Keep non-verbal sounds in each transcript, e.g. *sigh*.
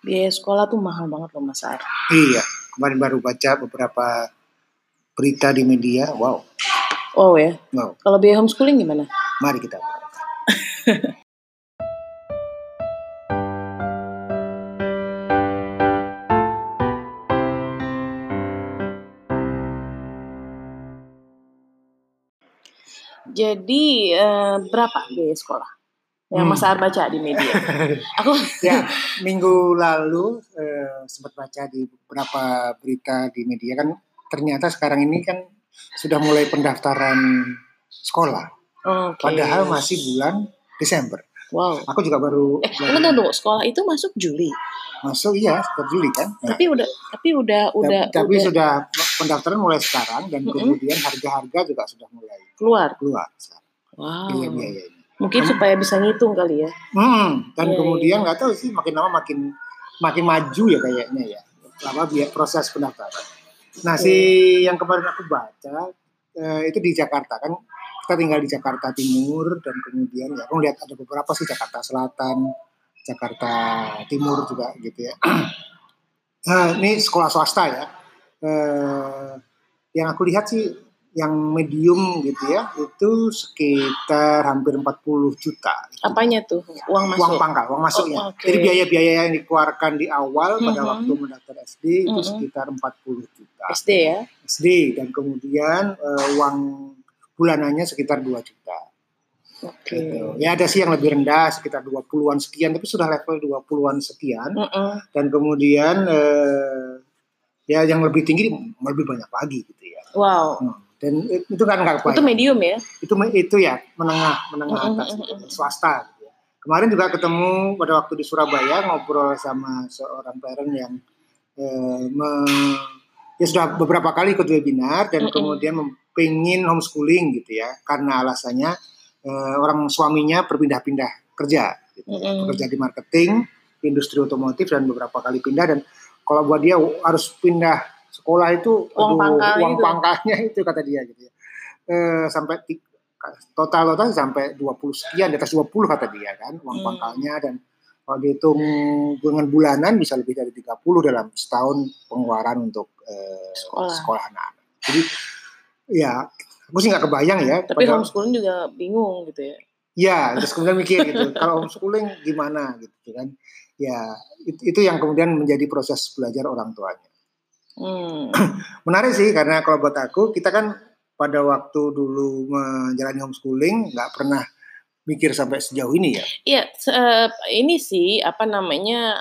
Biaya sekolah tuh mahal banget loh Mas Ar. Iya, kemarin baru baca beberapa berita di media. Wow, Oh ya. wow. Kalau biaya homeschooling gimana? Mari kita. Jadi eh, berapa biaya sekolah? Yang Hmm. Mas baca di media. *laughs* Aku Ya, minggu lalu eh, sempat baca di beberapa berita di media kan ternyata sekarang ini kan sudah mulai pendaftaran sekolah. Oke. Padahal masih bulan Desember. Wow. Aku juga baru Eh, tunggu tunggu. Sekolah itu masuk Juli. masuk iya setiap Juli kan. Nah, Tapi udah tapi udah udah tapi udah sudah pendaftaran mulai sekarang dan Mm-mm. kemudian harga-harga juga sudah mulai keluar. keluar. Wow. Iya, biaya Mungkin supaya bisa ngitung kali ya. Hmm, dan Iya, kemudian nggak tahu sih makin lama makin makin maju ya kayaknya ya. Lama biar proses pendaftaran. Nah, si yang kemarin aku baca eh, itu di Jakarta kan kita tinggal di Jakarta Timur dan kemudian ya aku lihat ada beberapa sih Jakarta Selatan, Jakarta Timur juga gitu ya. Nah, *clears throat* ini sekolah swasta ya. Eh, yang aku lihat sih yang medium gitu ya itu sekitar hampir 40 juta. Apanya tuh? Uang masuk. Uang pangkal, uang masuknya. Oh, oke. Jadi biaya-biaya yang dikeluarkan di awal pada Mhm. waktu mendaftar SD itu Mhm. sekitar 40 juta. SD ya. SD dan kemudian eh, uang bulanannya sekitar 2 juta. Oke. Gitu. Ya ada sih yang lebih rendah sekitar 20-an sekian tapi sudah level 20-an sekian Mm-mm. dan kemudian eh, ya yang lebih tinggi lebih banyak lagi gitu ya. Wow. Hmm. Dan itu kan nggak Itu banyak. medium ya? itu itu ya menengah menengah Mm, atas mm, gitu, mm, mm. swasta gitu ya. Kemarin juga ketemu pada waktu di Surabaya ngobrol sama seorang parent yang eh, me- ya sudah beberapa kali ikut webinar dan Mm, mm. kemudian pengen homeschooling gitu ya karena alasannya eh, orang suaminya berpindah-pindah kerja gitu ya. Mm-mm. bekerja di marketing industri otomotif dan beberapa kali pindah dan kalau buat dia harus pindah sekolah itu Uang pangkal uang itu. pangkalnya *laughs* itu kata dia gitu ya Eh, sampai total total sampai 20 sekian di atas 20 kata dia kan uang Hmm. pangkalnya dan kalau dihitung dengan bulanan bisa lebih dari 30 dalam setahun pengeluaran untuk eh, Sekolah. sekolah anak-anak. Jadi ya aku sih nggak kebayang ya. Tapi pada- homeschooling juga bingung gitu ya. Ya, terus kemudian mikir gitu, *laughs* kalau homeschooling gimana gitu kan. Ya, itu, itu yang kemudian menjadi proses belajar orang tuanya. Hmm. *clears throat* Menarik sih karena kalau buat aku kita kan pada waktu dulu menjalani homeschooling nggak pernah mikir sampai sejauh ini ya. Iya, eh, ini sih apa namanya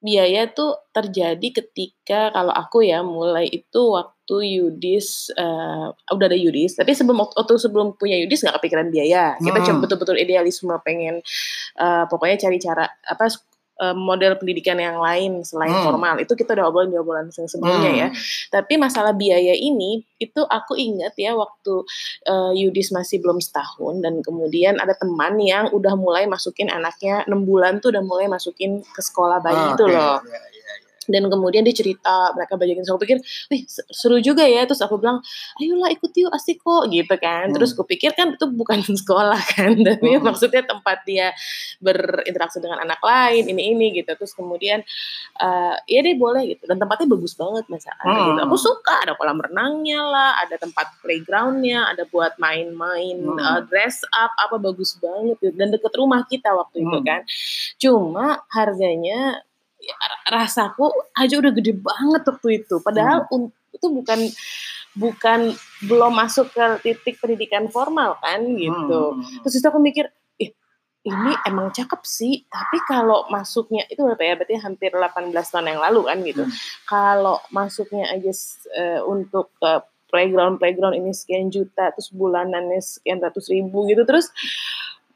biaya tuh terjadi ketika kalau aku ya mulai itu waktu Yudis eh, udah ada Yudis, tapi sebelum waktu sebelum punya Yudis nggak kepikiran biaya. Kita Hmm. cuma betul-betul idealisme pengen eh, pokoknya cari cara apa eh, model pendidikan yang lain selain Hmm. formal. Itu kita udah obrolin di obrolan sebelumnya ya. Hmm. Tapi masalah biaya ini itu aku ingat ya waktu eh, Yudis masih belum setahun dan kemudian ada teman yang udah mulai masukin anaknya 6 bulan tuh udah mulai masukin ke sekolah bayi Ah, itu oke. loh. Ya, ya, ya. Dan kemudian dia cerita, mereka bajakin so aku pikir, wih se- seru juga ya. Terus aku bilang, ayolah ikut yuk asik kok gitu kan. Terus Hmm. aku pikir kan itu bukan *laughs* sekolah kan, tapi Hmm. maksudnya tempat dia berinteraksi dengan anak lain, ini ini gitu. Terus kemudian, eh ya deh boleh gitu. Dan tempatnya bagus banget masa Hmm. gitu. Aku suka ada kolam renangnya lah, ada tempat playgroundnya, ada buat main-main, Hmm. eh, dress up, apa bagus banget gitu. Dan deket rumah kita waktu itu Hmm. kan. Cuma harganya ya, rasaku aja udah gede banget waktu itu. Padahal un- itu bukan bukan belum masuk ke titik pendidikan formal kan gitu. Hmm, hmm, hmm. Terus itu aku mikir, ih ini emang cakep sih, tapi kalau masuknya itu berapa ya? Berarti hampir 18 tahun yang lalu kan gitu. Hmm. Kalau masuknya aja eh, untuk ke playground playground ini sekian juta, terus bulanannya sekian ratus ribu gitu, terus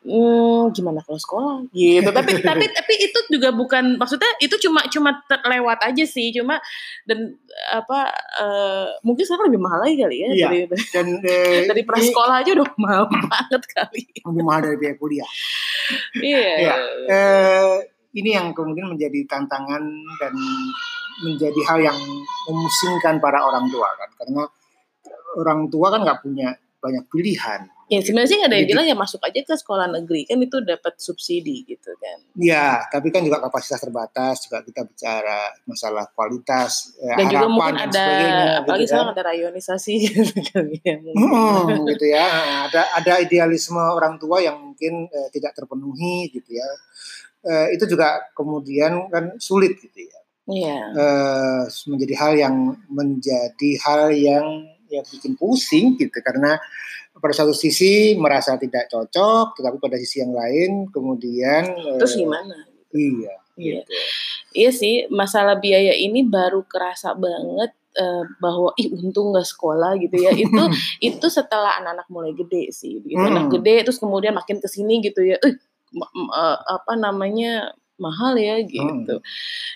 hmm, gimana kalau sekolah gitu. *laughs* tapi tapi tapi itu juga bukan maksudnya itu cuma cuma terlewat aja sih, cuma dan apa eh, mungkin sekarang lebih mahal lagi kali ya Iya. dari Dan *laughs* eh, dari prasekolah aja udah mahal *laughs* banget kali. lebih mahal dari biaya kuliah. Iya. Iya. Eh, ini yang kemudian menjadi tantangan dan menjadi hal yang memusingkan para orang tua kan karena orang tua kan nggak punya banyak pilihan Ya sebenarnya sih nggak ada yang Jadi- bilang ya masuk aja ke sekolah negeri kan itu dapat subsidi gitu kan. Ya, tapi kan juga kapasitas terbatas, juga kita bicara masalah kualitas, eh, Dan juga mungkin dan ada sebagainya. apalagi gitu kan. sekarang ada rayonisasi *laughs* gitu kan ya. Hmm, gitu ya. Ada ada idealisme orang tua yang mungkin eh, tidak terpenuhi gitu ya. Eh, itu juga kemudian kan sulit gitu ya. Iya. Eh, menjadi hal yang menjadi hal yang yang bikin pusing gitu karena pada satu sisi merasa tidak cocok, tetapi pada sisi yang lain kemudian eh, Terus gimana? Iya. Iya. gitu. Iya sih, masalah biaya ini baru kerasa banget eh, bahwa ih untung nggak sekolah gitu ya. *laughs* Itu itu setelah anak-anak mulai gede sih. Gitu. Anak Hmm. gede terus kemudian makin ke sini gitu ya. Eh eh, apa namanya mahal ya gitu.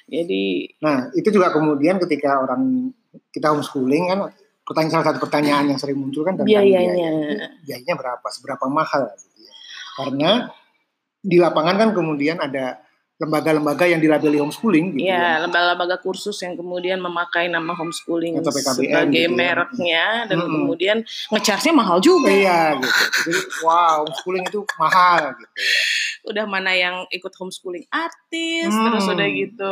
Jadi Nah, itu juga kemudian ketika orang kita homeschooling kan pertanyaan salah satu pertanyaan yang sering muncul kan tentang biayanya. biaya. Biayanya berapa? Seberapa mahal gitu ya. Karena di lapangan kan kemudian ada lembaga-lembaga yang dilabeli homeschooling gitu Ya, ya. lembaga-lembaga kursus yang kemudian memakai nama homeschooling Atau PKBM sebagai gitu ya. mereknya dan Mm-mm. kemudian ngecharge-nya mahal juga. Iya gitu. Jadi wow, homeschooling itu mahal gitu ya. Udah mana yang ikut homeschooling artis, Hmm. terus udah gitu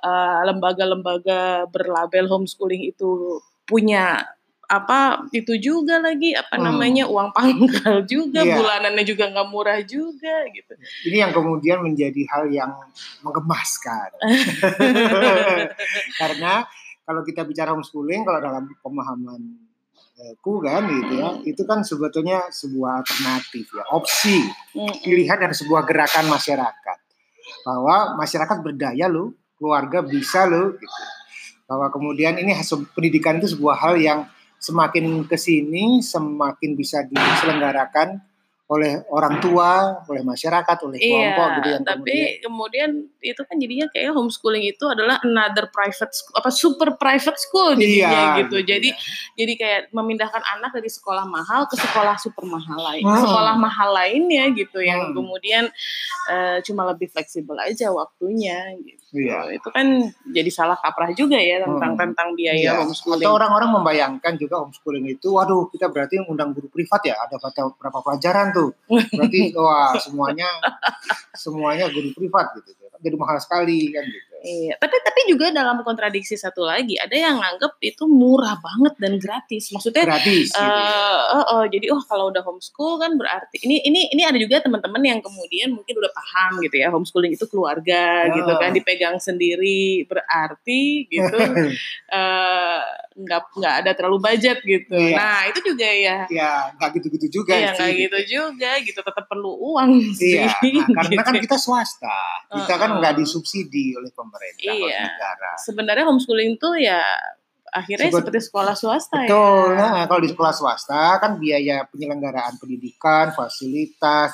eh, lembaga-lembaga berlabel homeschooling itu punya apa itu juga lagi apa Hmm. namanya uang pangkal juga Iya. bulanannya juga nggak murah juga gitu Ini yang kemudian menjadi hal yang menggemaskan. *laughs* Karena kalau kita bicara homeschooling, kalau dalam pemahaman eh, ku kan gitu ya, itu kan sebetulnya sebuah alternatif ya, opsi Mm-mm. pilihan dari sebuah gerakan masyarakat bahwa masyarakat berdaya loh, keluarga bisa loh gitu. Bahwa kemudian ini hasil pendidikan itu sebuah hal yang semakin ke sini semakin bisa diselenggarakan oleh orang tua, oleh masyarakat, oleh kelompok Iya, gitu yang tapi kemudian kemudian itu kan jadinya kayak homeschooling itu adalah another private school, apa super private school jadinya Iya, gitu. gitu Jadi ya. jadi kayak memindahkan anak dari sekolah mahal ke sekolah super mahal lain, Hmm. sekolah mahal lainnya gitu yang Hmm. kemudian eh, cuma lebih fleksibel aja waktunya gitu. Iya. Itu kan jadi salah kaprah juga ya tentang Hmm. tentang biaya Iya. homeschooling. Atau orang-orang membayangkan juga homeschooling itu, waduh kita berarti undang guru privat ya, ada berapa pelajaran tuh, berarti *laughs* wah semuanya semuanya guru privat gitu, jadi mahal sekali kan gitu. Iya, tapi tapi juga dalam kontradiksi satu lagi ada yang nganggep itu murah banget dan gratis. Maksudnya Gratis. Gitu. ya. Eh, eh, eh, jadi oh kalau udah homeschool kan berarti ini ini ini ada juga teman-teman yang kemudian mungkin udah paham gitu ya homeschooling itu keluarga Ah. gitu kan dipegang sendiri berarti gitu *laughs* eh, nggak nggak ada terlalu budget gitu. Iya. Nah itu juga ya ya nggak gitu-gitu juga Iya nggak gitu juga gitu tetap perlu uang *laughs* sih. Iya, nah, karena kan gitu. kita swasta, kita kan Uh-uh. nggak disubsidi oleh pemerintah, oleh Iya. negara. sebenarnya homeschooling tuh ya akhirnya Sebet- seperti sekolah swasta Betul. ya. Nah, kalau di sekolah swasta kan biaya penyelenggaraan pendidikan, fasilitas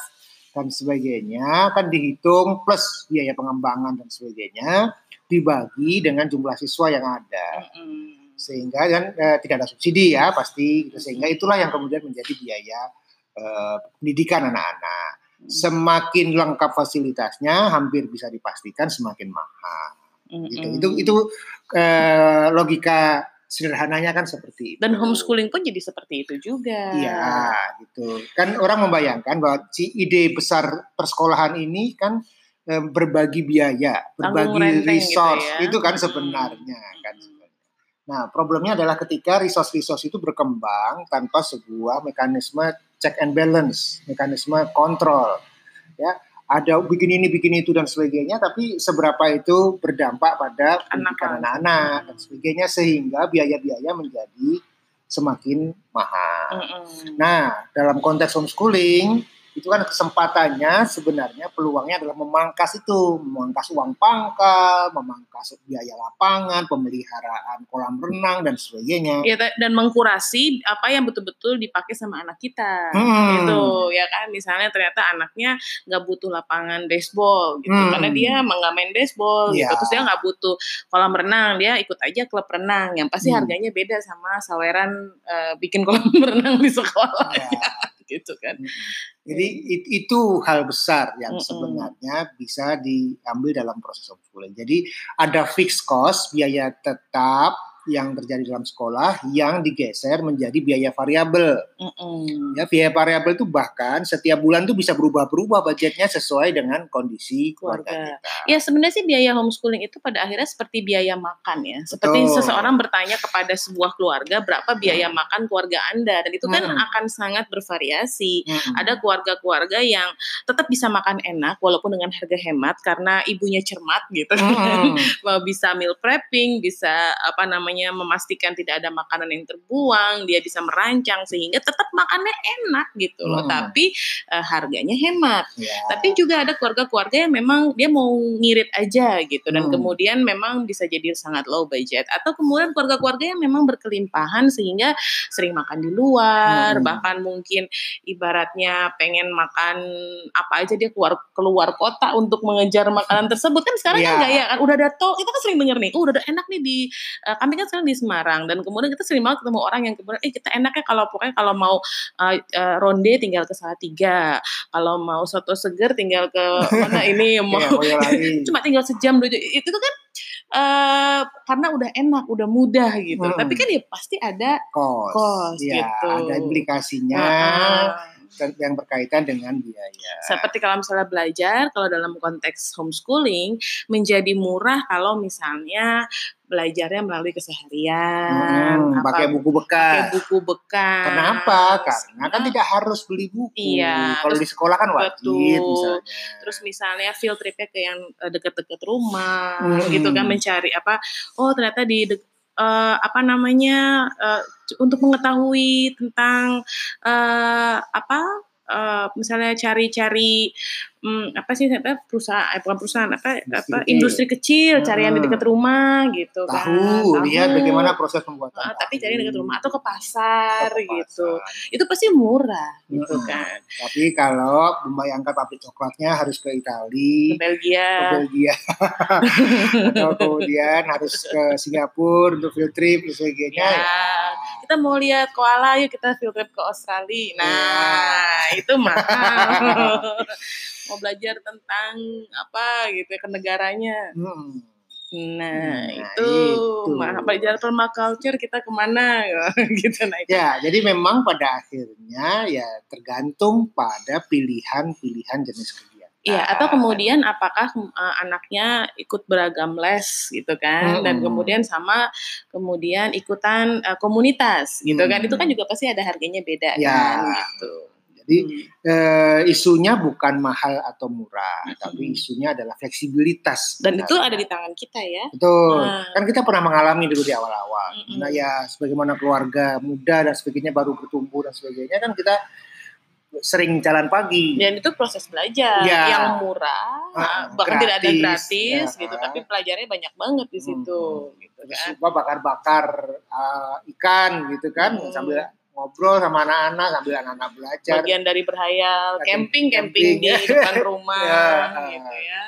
dan sebagainya kan dihitung plus biaya pengembangan dan sebagainya dibagi dengan jumlah siswa yang ada Mm-mm. sehingga kan eh, tidak ada subsidi ya pasti gitu. sehingga itulah yang kemudian menjadi biaya eh, pendidikan anak-anak semakin lengkap fasilitasnya hampir bisa dipastikan semakin mahal gitu. Itu itu eh, logika sederhananya kan seperti itu dan homeschooling pun jadi seperti itu juga. Iya, gitu. Kan orang membayangkan bahwa si ide besar persekolahan ini kan eh, berbagi biaya, berbagi gitu resource, ya. itu kan Hmm. sebenarnya kan. Nah, problemnya adalah ketika resource-resource itu berkembang tanpa sebuah mekanisme check and balance, mekanisme kontrol. Ya, ada bikin ini, bikin itu dan sebagainya, tapi seberapa itu berdampak pada pendidikan Anak-anak. dan sebagainya sehingga biaya-biaya menjadi semakin mahal. Mm-mm. Nah, dalam konteks homeschooling itu kan kesempatannya sebenarnya peluangnya adalah memangkas itu, memangkas uang pangkal, memangkas biaya lapangan, pemeliharaan kolam renang dan sebagainya. Ya, dan mengkurasi apa yang betul-betul dipakai sama anak kita. Hmm. Gitu ya kan misalnya ternyata anaknya nggak butuh lapangan baseball gitu Hmm. karena dia emang nggak main baseball gitu Iya. terus dia nggak butuh kolam renang dia ikut aja klub renang yang pasti Hmm. harganya beda sama saweran eh, bikin kolam *laughs* renang di sekolah Ya. Gitu kan Jadi it- itu hal besar yang Mm-mm. sebenarnya bisa diambil dalam proses homeschooling. Jadi ada fixed cost, biaya tetap yang terjadi dalam sekolah yang digeser menjadi biaya variabel. Mm-mm. Ya, biaya variabel itu bahkan setiap bulan tuh bisa berubah-berubah budgetnya sesuai dengan kondisi keluarga, Keluarga. kita. Ya sebenarnya sih biaya homeschooling itu pada akhirnya seperti biaya makan ya. Seperti Betul. seseorang bertanya kepada sebuah keluarga berapa biaya makan keluarga Anda dan itu kan Hmm. akan sangat bervariasi. Mm-mm. Ada keluarga-keluarga yang tetap bisa makan enak walaupun dengan harga hemat karena ibunya cermat gitu. *laughs* Mau bisa meal prepping, bisa apa namanya memastikan tidak ada makanan yang terbuang, dia bisa merancang sehingga tetap makannya enak gitu loh. Hmm. Tapi eh, harganya hemat. Ya. Tapi juga ada keluarga-keluarga yang memang dia mau ngirit aja gitu dan Hmm. kemudian memang bisa jadi sangat low budget atau kemudian keluarga-keluarga yang memang berkelimpahan sehingga sering makan di luar Hmm. bahkan mungkin ibaratnya pengen makan apa aja dia keluar keluar kota untuk mengejar makanan tersebut kan sekarang *laughs* kan Iya. gaya kan udah ada tol kita kan sering denger nih oh udah ada enak nih di eh, kami kan sekarang di Semarang dan kemudian kita sering banget ketemu orang yang kemudian eh kita enaknya kalau pokoknya kalau mau eh, eh, ronde tinggal ke Salatiga kalau mau soto seger tinggal ke mana *laughs* ini mau Iya, Boyolali. *laughs* cuma tinggal sejam dua jam. itu kan eh karena udah enak udah mudah gitu Hmm. tapi kan ya pasti ada kos. Kos, Ya, gitu. ada implikasinya Heeh. dan- yang berkaitan dengan biaya. seperti kalau misalnya belajar kalau dalam konteks homeschooling menjadi murah kalau misalnya belajarnya melalui keseharian Hmm, pakai buku pakai bekas. buku bekas Kenapa? Karena kan tidak harus beli buku. Iya, Kalau terus- di sekolah kan wajib Betul. misalnya. terus misalnya field tripnya ke yang eh, dekat-dekat rumah Hmm. gitu kan mencari apa oh ternyata di dek- eh, apa namanya eh, untuk mengetahui tentang eh, apa eh, misalnya cari-cari hmm, apa sih apa perusahaan eh, bukan perusahaan apa Industri apa kecil. industri kecil cari yang di Hmm. dekat rumah gitu kan Tahu, lihat Tahu. bagaimana proses pembuatan. Ah, tapi tahu. cari dekat rumah atau ke pasar Atau ke gitu pasar. itu pasti murah gitu Hmm. kan Tapi kalau membayangkan pabrik coklatnya harus ke ke Italia, ke Belgia Belgia, *laughs* atau kemudian harus ke Singapura untuk field trip dan sebagainya. Ya, ya. Kita mau lihat koala yuk kita field trip ke Australia. Nah, itu mahal. *laughs* mau belajar tentang apa gitu ya ke negaranya. Hmm. Nah, Nah, itu, itu. mahal. Belajar permaculture kita ke mana *laughs* gitu nah itu. Ya, jadi memang pada akhirnya ya tergantung pada pilihan-pilihan jenis. Iya, atau kemudian apakah uh, anaknya ikut beragam les gitu kan, dan Mm-mm. kemudian sama kemudian ikutan uh, komunitas gitu kan, Mm. itu kan juga pasti ada harganya beda Ya. kan gitu. Jadi Hmm. eh, isunya bukan mahal atau murah, Mm-mm. tapi isunya adalah fleksibilitas. Dan itu ada di tangan kita ya. Betul. Nah. Kan kita pernah mengalami dulu di awal-awal. Mm-mm. Nah ya sebagaimana keluarga muda dan sebagainya baru bertumbuh dan sebagainya kan kita sering jalan pagi. Dan itu proses belajar Ya. yang murah, Ah, bahkan tidak ada gratis, gratis ya. gitu, tapi pelajarnya banyak banget di situ gitu Terus kan. bakar-bakar uh, ikan gitu kan Mm. sambil ngobrol sama anak-anak sambil anak-anak belajar. Bagian dari berhayal, Bagian camping camping camping, di depan *laughs* rumah Ya. gitu ya.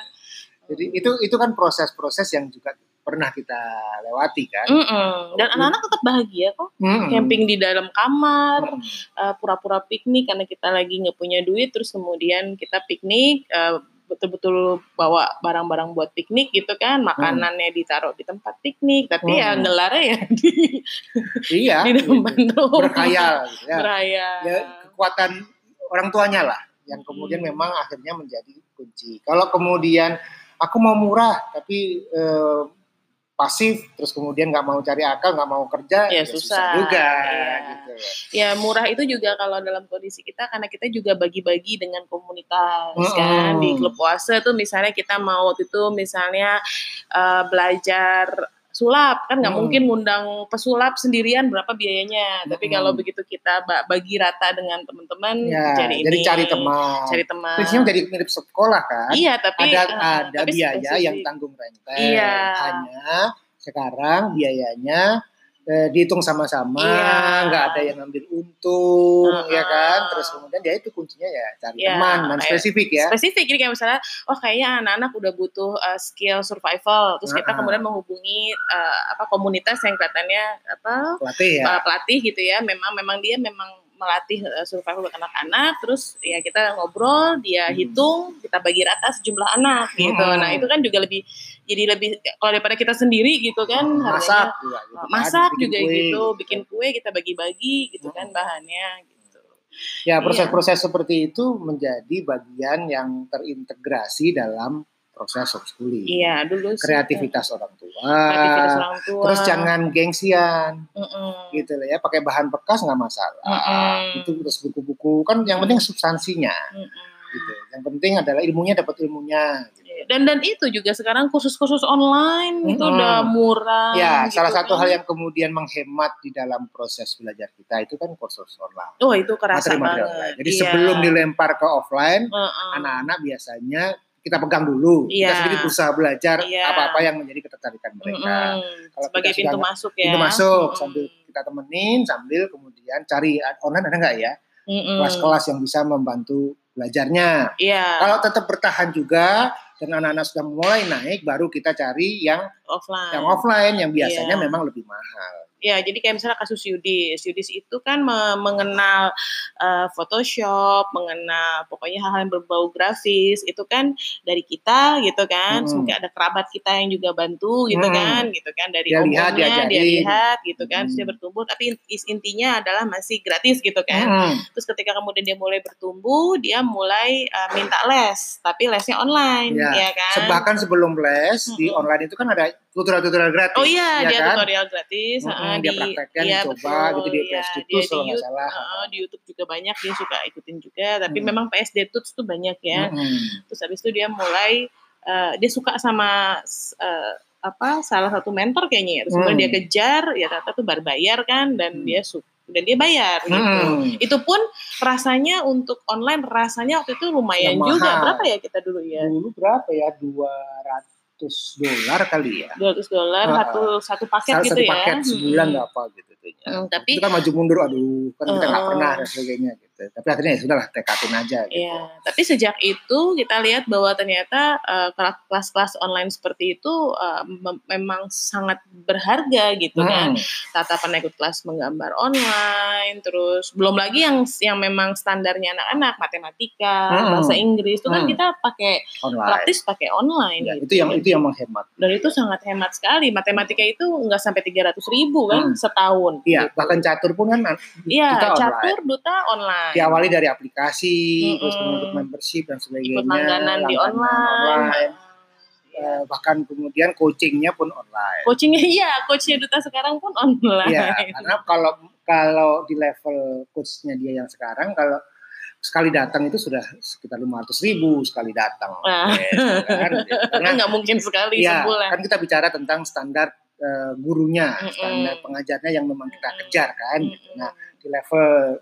Jadi itu itu kan proses-proses yang juga pernah kita lewati kan. Mm-mm. Dan anak-anak tetap bahagia kok. Mm. Camping di dalam kamar, Mm. eh, pura-pura piknik karena kita lagi nggak punya duit, terus kemudian kita piknik, eh, betul-betul bawa barang-barang buat piknik gitu kan, makanannya ditaruh di tempat piknik, tapi ya Hmm. ngelarnya ya *laughs* di, Iya. di depan rumah. Berkhayal gitu ya. Berhayal. ya kekuatan orang tuanya lah yang kemudian Hmm. memang akhirnya menjadi kunci. Kalau kemudian aku mau murah tapi eh, pasif terus kemudian nggak mau cari akal nggak mau kerja Ya, susah. juga Iya. gitu ya. Ya murah itu juga kalau dalam kondisi kita karena kita juga bagi-bagi dengan komunitas Mm-mm. kan di klub puasa tuh misalnya kita mau waktu itu misalnya eh, belajar sulap kan nggak Mm. mungkin ngundang pesulap sendirian berapa biayanya tapi kalau begitu kita ba- bagi rata dengan teman-teman Ya, jadi jadi ini cari teman. cari teman Prinsipnya jadi mirip sekolah kan. iya tapi ada eh, ada tapi biaya yang tanggung renteng. Iya. Hanya sekarang biayanya eh, dihitung sama-sama, Iya. nggak ada yang ngambil untung, Heeh. ya kan? Terus kemudian ya itu kuncinya ya cari Iya, teman spesifik ya. spesifik jadi kayak misalnya oh kayaknya anak-anak udah butuh uh, skill survival terus kita Heeh. kemudian menghubungi uh, apa komunitas yang kelihatannya apa Pelatih ya. uh, pelatih gitu ya memang memang dia memang melatih uh, survival buat anak-anak terus ya kita ngobrol dia Hmm. hitung kita bagi rata sejumlah anak gitu Hmm. nah itu kan juga lebih jadi lebih kalau daripada kita sendiri gitu kan masak harganya juga gitu kan, masak bikin juga kue, gitu bikin kue kita bagi-bagi gitu kan Hmm. bahannya gitu Ya proses-proses seperti itu menjadi bagian yang terintegrasi dalam proses homeschooling. iya dulu Kreativitas orang tua. kreativitas orang tua Terus jangan gengsian Mm-mm. gitu loh ya, pakai bahan bekas nggak masalah. Mm-mm. Itu terus buku-buku kan yang penting substansinya Mm-mm. gitu. Yang penting adalah ilmunya dapat ilmunya. Gitu. dan dan itu juga sekarang kursus-kursus online itu Mm-mm. udah murah Ya, gitu salah satu kan. hal yang kemudian menghemat di dalam proses belajar kita itu kan kursus online. oh itu kerasa banget online. Jadi Iya. sebelum dilempar ke offline, Heeh. anak-anak biasanya kita pegang dulu. Iya. Kita sedikit berusaha belajar Iya. apa-apa yang menjadi ketertarikan mereka. Mm-mm. Kalau sebagai kita pintu masuk ya Pintu masuk Mm-mm. sambil kita temenin sambil kemudian cari online ada nggak ya Mm-mm. kelas-kelas yang bisa membantu belajarnya. iya Kalau tetap bertahan juga dan anak-anak sudah mulai naik, baru kita cari yang offline yang offline yang biasanya Iya. memang lebih mahal. Ya, jadi kayak misalnya kasus Yudis. Yudis itu kan me- mengenal uh, Photoshop, mengenal pokoknya hal-hal yang berbau grafis. Itu kan dari kita gitu kan. Hmm. Mungkin ada kerabat kita yang juga bantu gitu Hmm. kan, gitu kan. Dari Dia lihat, dia diajarin. lihat gitu kan. Terus dia Hmm. bertumbuh. Tapi in- intinya adalah masih gratis gitu kan. Hmm. Terus ketika kemudian dia mulai bertumbuh, dia mulai uh, minta les, tapi lesnya online, Ya, ya kan? Bahkan sebelum les di Mm-mm. online itu kan ada tutorial-tutorial gratis. Oh iya, ya dia kan? tutorial gratis. Mm-mm, heeh, dia praktekkan, iya, dicoba betul, gitu di iya. PSD Dia Tools di kalau nggak salah. heeh, di YouTube juga banyak dia suka ikutin juga. Tapi Mm. memang PSD Tools tuh banyak ya. Mm-mm. Terus habis itu dia mulai eh, dia suka sama eh, apa salah satu mentor kayaknya ya. Terus kemudian Hmm. dia kejar, ya ternyata tuh baru bayar kan dan Hmm. dia suka dan dia bayar gitu. Mm. Itu pun rasanya untuk online rasanya waktu itu lumayan Yang juga. mahal. Berapa ya kita dulu ya? Dulu berapa ya? 200 dolar kali ya. 200 dolar Ah, satu satu paket Salah gitu satu ya. paket sebulan nggak apa gitu. tuh. Hmm, tapi itu kan maju mundur, aduh kan kita nggak Uh-uh. pernah dan sebagainya gitu. Tapi akhirnya ya sudahlah tekatin aja. Gitu. Iya, tapi sejak itu kita lihat bahwa ternyata eh, kelas-kelas online seperti itu mem- memang sangat berharga gitu kan. Hmm. Tata pernah ikut kelas menggambar online, terus belum lagi yang yang memang standarnya anak-anak matematika, Hmm. bahasa Inggris itu kan Hmm. kita pakai Online. praktis pakai online. Ya, gitu. itu yang itu yang menghemat. Dan itu sangat hemat sekali. Matematika itu nggak sampai 300 ribu kan Hmm. setahun. Iya, gitu. bahkan catur pun kan Iya, catur duta online. Diawali dari aplikasi, Mm-mm. terus kemudian membership dan sebagainya. ikut langganan di online. online. Iya. Eh, bahkan kemudian coachingnya pun online. Coachingnya iya, coachnya duta sekarang pun online. Iya, karena kalau kalau di level coachnya dia yang sekarang kalau sekali datang itu sudah sekitar 500 ribu sekali datang. Nah. Yes, kan? Karena nggak mungkin sekali ya, sebulan. kan kita bicara tentang standar eh, gurunya, Mm-mm. standar pengajarnya yang memang kita kejar kan. Mm-mm. Nah, di level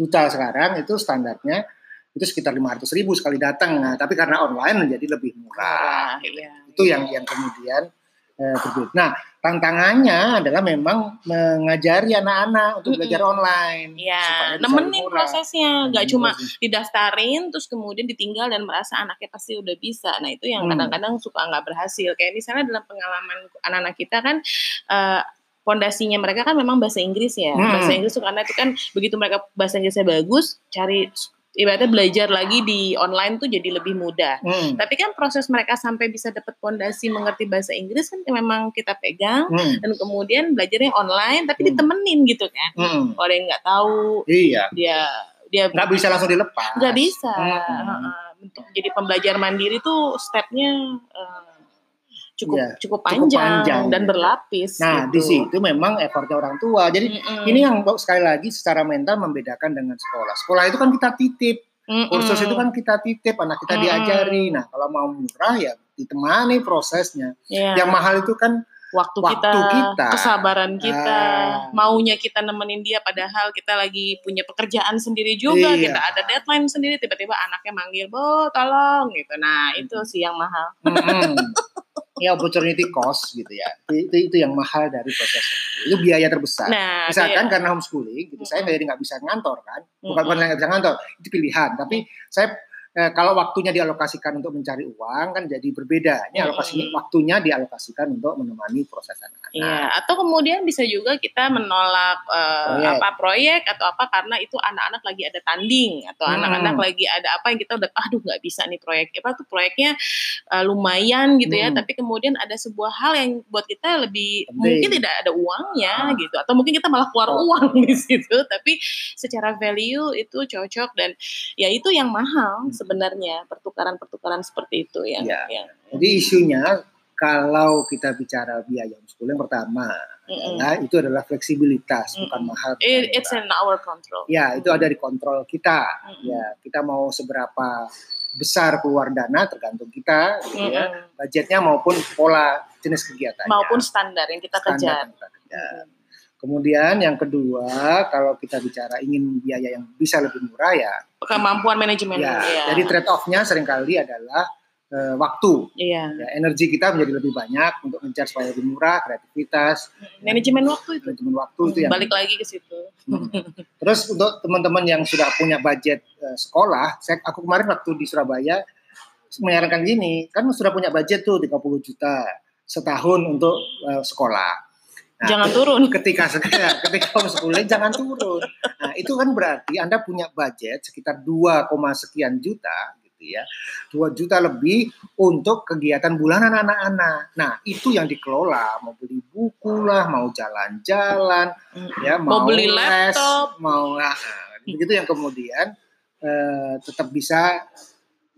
duta sekarang itu standarnya itu sekitar 500 ribu sekali datang. Nah, tapi karena online menjadi lebih murah. Iya. Itu yang yang kemudian eh, berbeda. Nah, tantangannya adalah memang mengajari anak-anak untuk Mm-mm. belajar online. Iya, nemenin murah. prosesnya, nggak Nemenin cuma prosesnya. didaftarin terus kemudian ditinggal dan merasa anaknya pasti udah bisa. Nah itu yang Hmm. kadang-kadang suka nggak berhasil. Kayak misalnya dalam pengalaman anak-anak kita kan. eh, Pondasinya mereka kan memang bahasa Inggris ya. Hmm. Bahasa Inggris tuh karena itu kan begitu mereka bahasa Inggrisnya bagus, cari ibaratnya belajar lagi di online tuh jadi lebih mudah. Hmm. Tapi kan proses mereka sampai bisa dapat pondasi mengerti bahasa Inggris kan memang kita pegang Hmm. dan kemudian belajarnya online tapi Hmm. ditemenin gitu kan. Hmm. Ada yang nggak tahu Iya, dia dia nggak bisa langsung dilepas. nggak bisa. Hmm. Heeh. Untuk jadi pembelajar mandiri tuh stepnya eh, cukup Iya, cukup cukup panjang, panjang, dan berlapis. Nah, gitu. di situ memang effortnya orang tua. Jadi Mm-mm. ini yang sekali lagi secara mental membedakan dengan sekolah. Sekolah itu kan kita titip, Mm-mm. kursus itu kan kita titip, anak kita Mm-mm. diajari. Nah, kalau mau murah ya ditemani prosesnya. Iya. Yang mahal itu kan waktu, waktu kita, kita. kesabaran kita, Ah. maunya kita nemenin dia padahal kita lagi punya pekerjaan sendiri juga, Iya. kita ada deadline sendiri, tiba-tiba anaknya manggil, "Bo, tolong." gitu. Nah, itu sih yang mahal. mm-mm, ya opportunity cost gitu ya. Itu itu yang mahal dari proses itu. Itu biaya terbesar. Nah, Misalkan kayak- karena homeschooling, gitu, saya Mm-mm. jadi nggak bisa ngantor kan, bukan Mm-mm. bukan nggak bisa ngantor, itu pilihan. Tapi saya eh, kalau waktunya dialokasikan untuk mencari uang kan jadi berbeda. Ini alokasi Mm-mm. waktunya dialokasikan untuk menemani proses anak-anak. Iya, atau kemudian bisa juga kita menolak eh, Proyek. apa proyek atau apa karena itu anak-anak lagi ada tanding atau Hmm. anak-anak lagi ada apa yang kita udah aduh nggak bisa nih proyek apa tuh proyeknya eh, lumayan gitu ya, Hmm. tapi kemudian ada sebuah hal yang buat kita lebih Penting. mungkin tidak ada uangnya Ah. gitu atau mungkin kita malah keluar Oh. uang *laughs* di situ, tapi secara value itu cocok dan ya itu yang mahal Hmm. Sebenarnya pertukaran-pertukaran seperti itu yang Iya. yang Jadi isunya kalau kita bicara biaya homeschooling pertama Mm-mm. adalah itu adalah fleksibilitas bukan Mm-mm. mahal. bukan It- it's in our control. Ya, itu ada di kontrol kita. Mm-mm. Ya, kita mau seberapa besar keluar dana tergantung kita, gitu ya. Mm-mm. Budgetnya maupun pola jenis kegiatannya. maupun standar yang kita Standar kejar. yang kita kejar. Kemudian yang kedua, kalau kita bicara ingin biaya yang bisa lebih murah ya, Kemampuan manajemen. ya. iya. Jadi trade off-nya sering kali adalah eh, waktu. Iya. Ya, energi kita menjadi lebih banyak untuk mengejar supaya lebih murah, kreativitas, Manajemen waktu itu. manajemen waktu itu yang Balik lagi ke situ. Hmm. Terus untuk teman-teman yang sudah punya budget eh, sekolah, saya aku kemarin waktu di Surabaya menyarankan gini, kan sudah punya budget tuh 30 juta setahun untuk eh, sekolah. Nah, Jangan turun. ketika ya, ketika homeschooling jangan turun. Nah, itu kan berarti Anda punya budget sekitar 2, sekian juta gitu ya. 2 juta lebih untuk kegiatan bulanan anak-anak. Nah, itu yang dikelola, mau beli buku lah, mau jalan-jalan, ya Mau beli les, laptop. mau nah, begitu yang kemudian eh, tetap bisa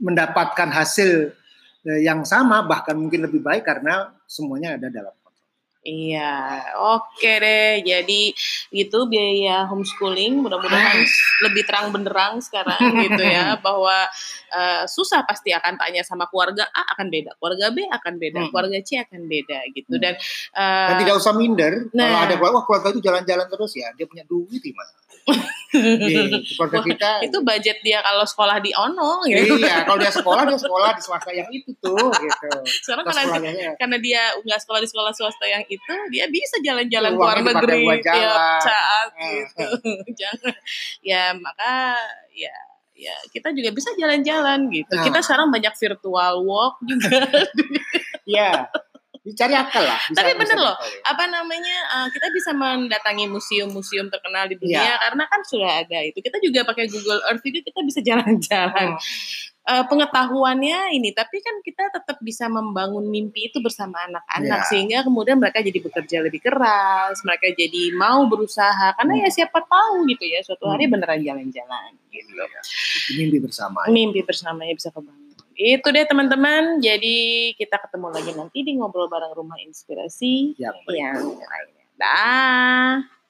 mendapatkan hasil eh, yang sama bahkan mungkin lebih baik karena semuanya ada dalam. Iya, oke deh. Jadi itu biaya homeschooling. Mudah-mudahan lebih terang benderang sekarang gitu ya *laughs* bahwa eh, susah pasti akan tanya sama keluarga A akan beda, keluarga B akan beda, Hmm. keluarga C akan beda gitu. Hmm. Dan, eh, Dan tidak usah minder kalau nah. ada keluarga, wah keluarga itu jalan-jalan terus ya, dia punya duit gimana? Keluarga kita itu budget dia kalau sekolah di ono gitu. Iya, kalau dia sekolah dia sekolah di swasta yang itu tuh gitu. Sekarang karena karena dia nggak sekolah di sekolah swasta yang itu, dia bisa jalan-jalan ke Uangnya luar dipakai negeri tiap saat Eh, gitu. *laughs* Jangan. Ya maka ya ya kita juga bisa jalan-jalan gitu. Nah. Kita sekarang banyak virtual walk juga. Iya. *laughs* Dicari akal lah. bisa- Tapi bisa bener loh, akal ya. Apa namanya? eh, kita bisa mendatangi museum-museum terkenal di dunia Iya. karena kan sudah ada itu. Kita juga pakai Google Earth juga kita bisa jalan-jalan. Hmm. Eh, pengetahuannya ini, tapi kan kita tetap bisa membangun mimpi itu bersama anak-anak Ya. sehingga kemudian mereka jadi bekerja lebih keras, mereka jadi mau berusaha karena ya siapa tahu gitu ya suatu hari Hmm. beneran jalan-jalan gitu. Iya. Mimpi bersama. Mimpi bersamanya bisa kebangun. Itu deh teman-teman. Jadi kita ketemu lagi nanti di ngobrol bareng rumah inspirasi baik. yang lainnya. Dah.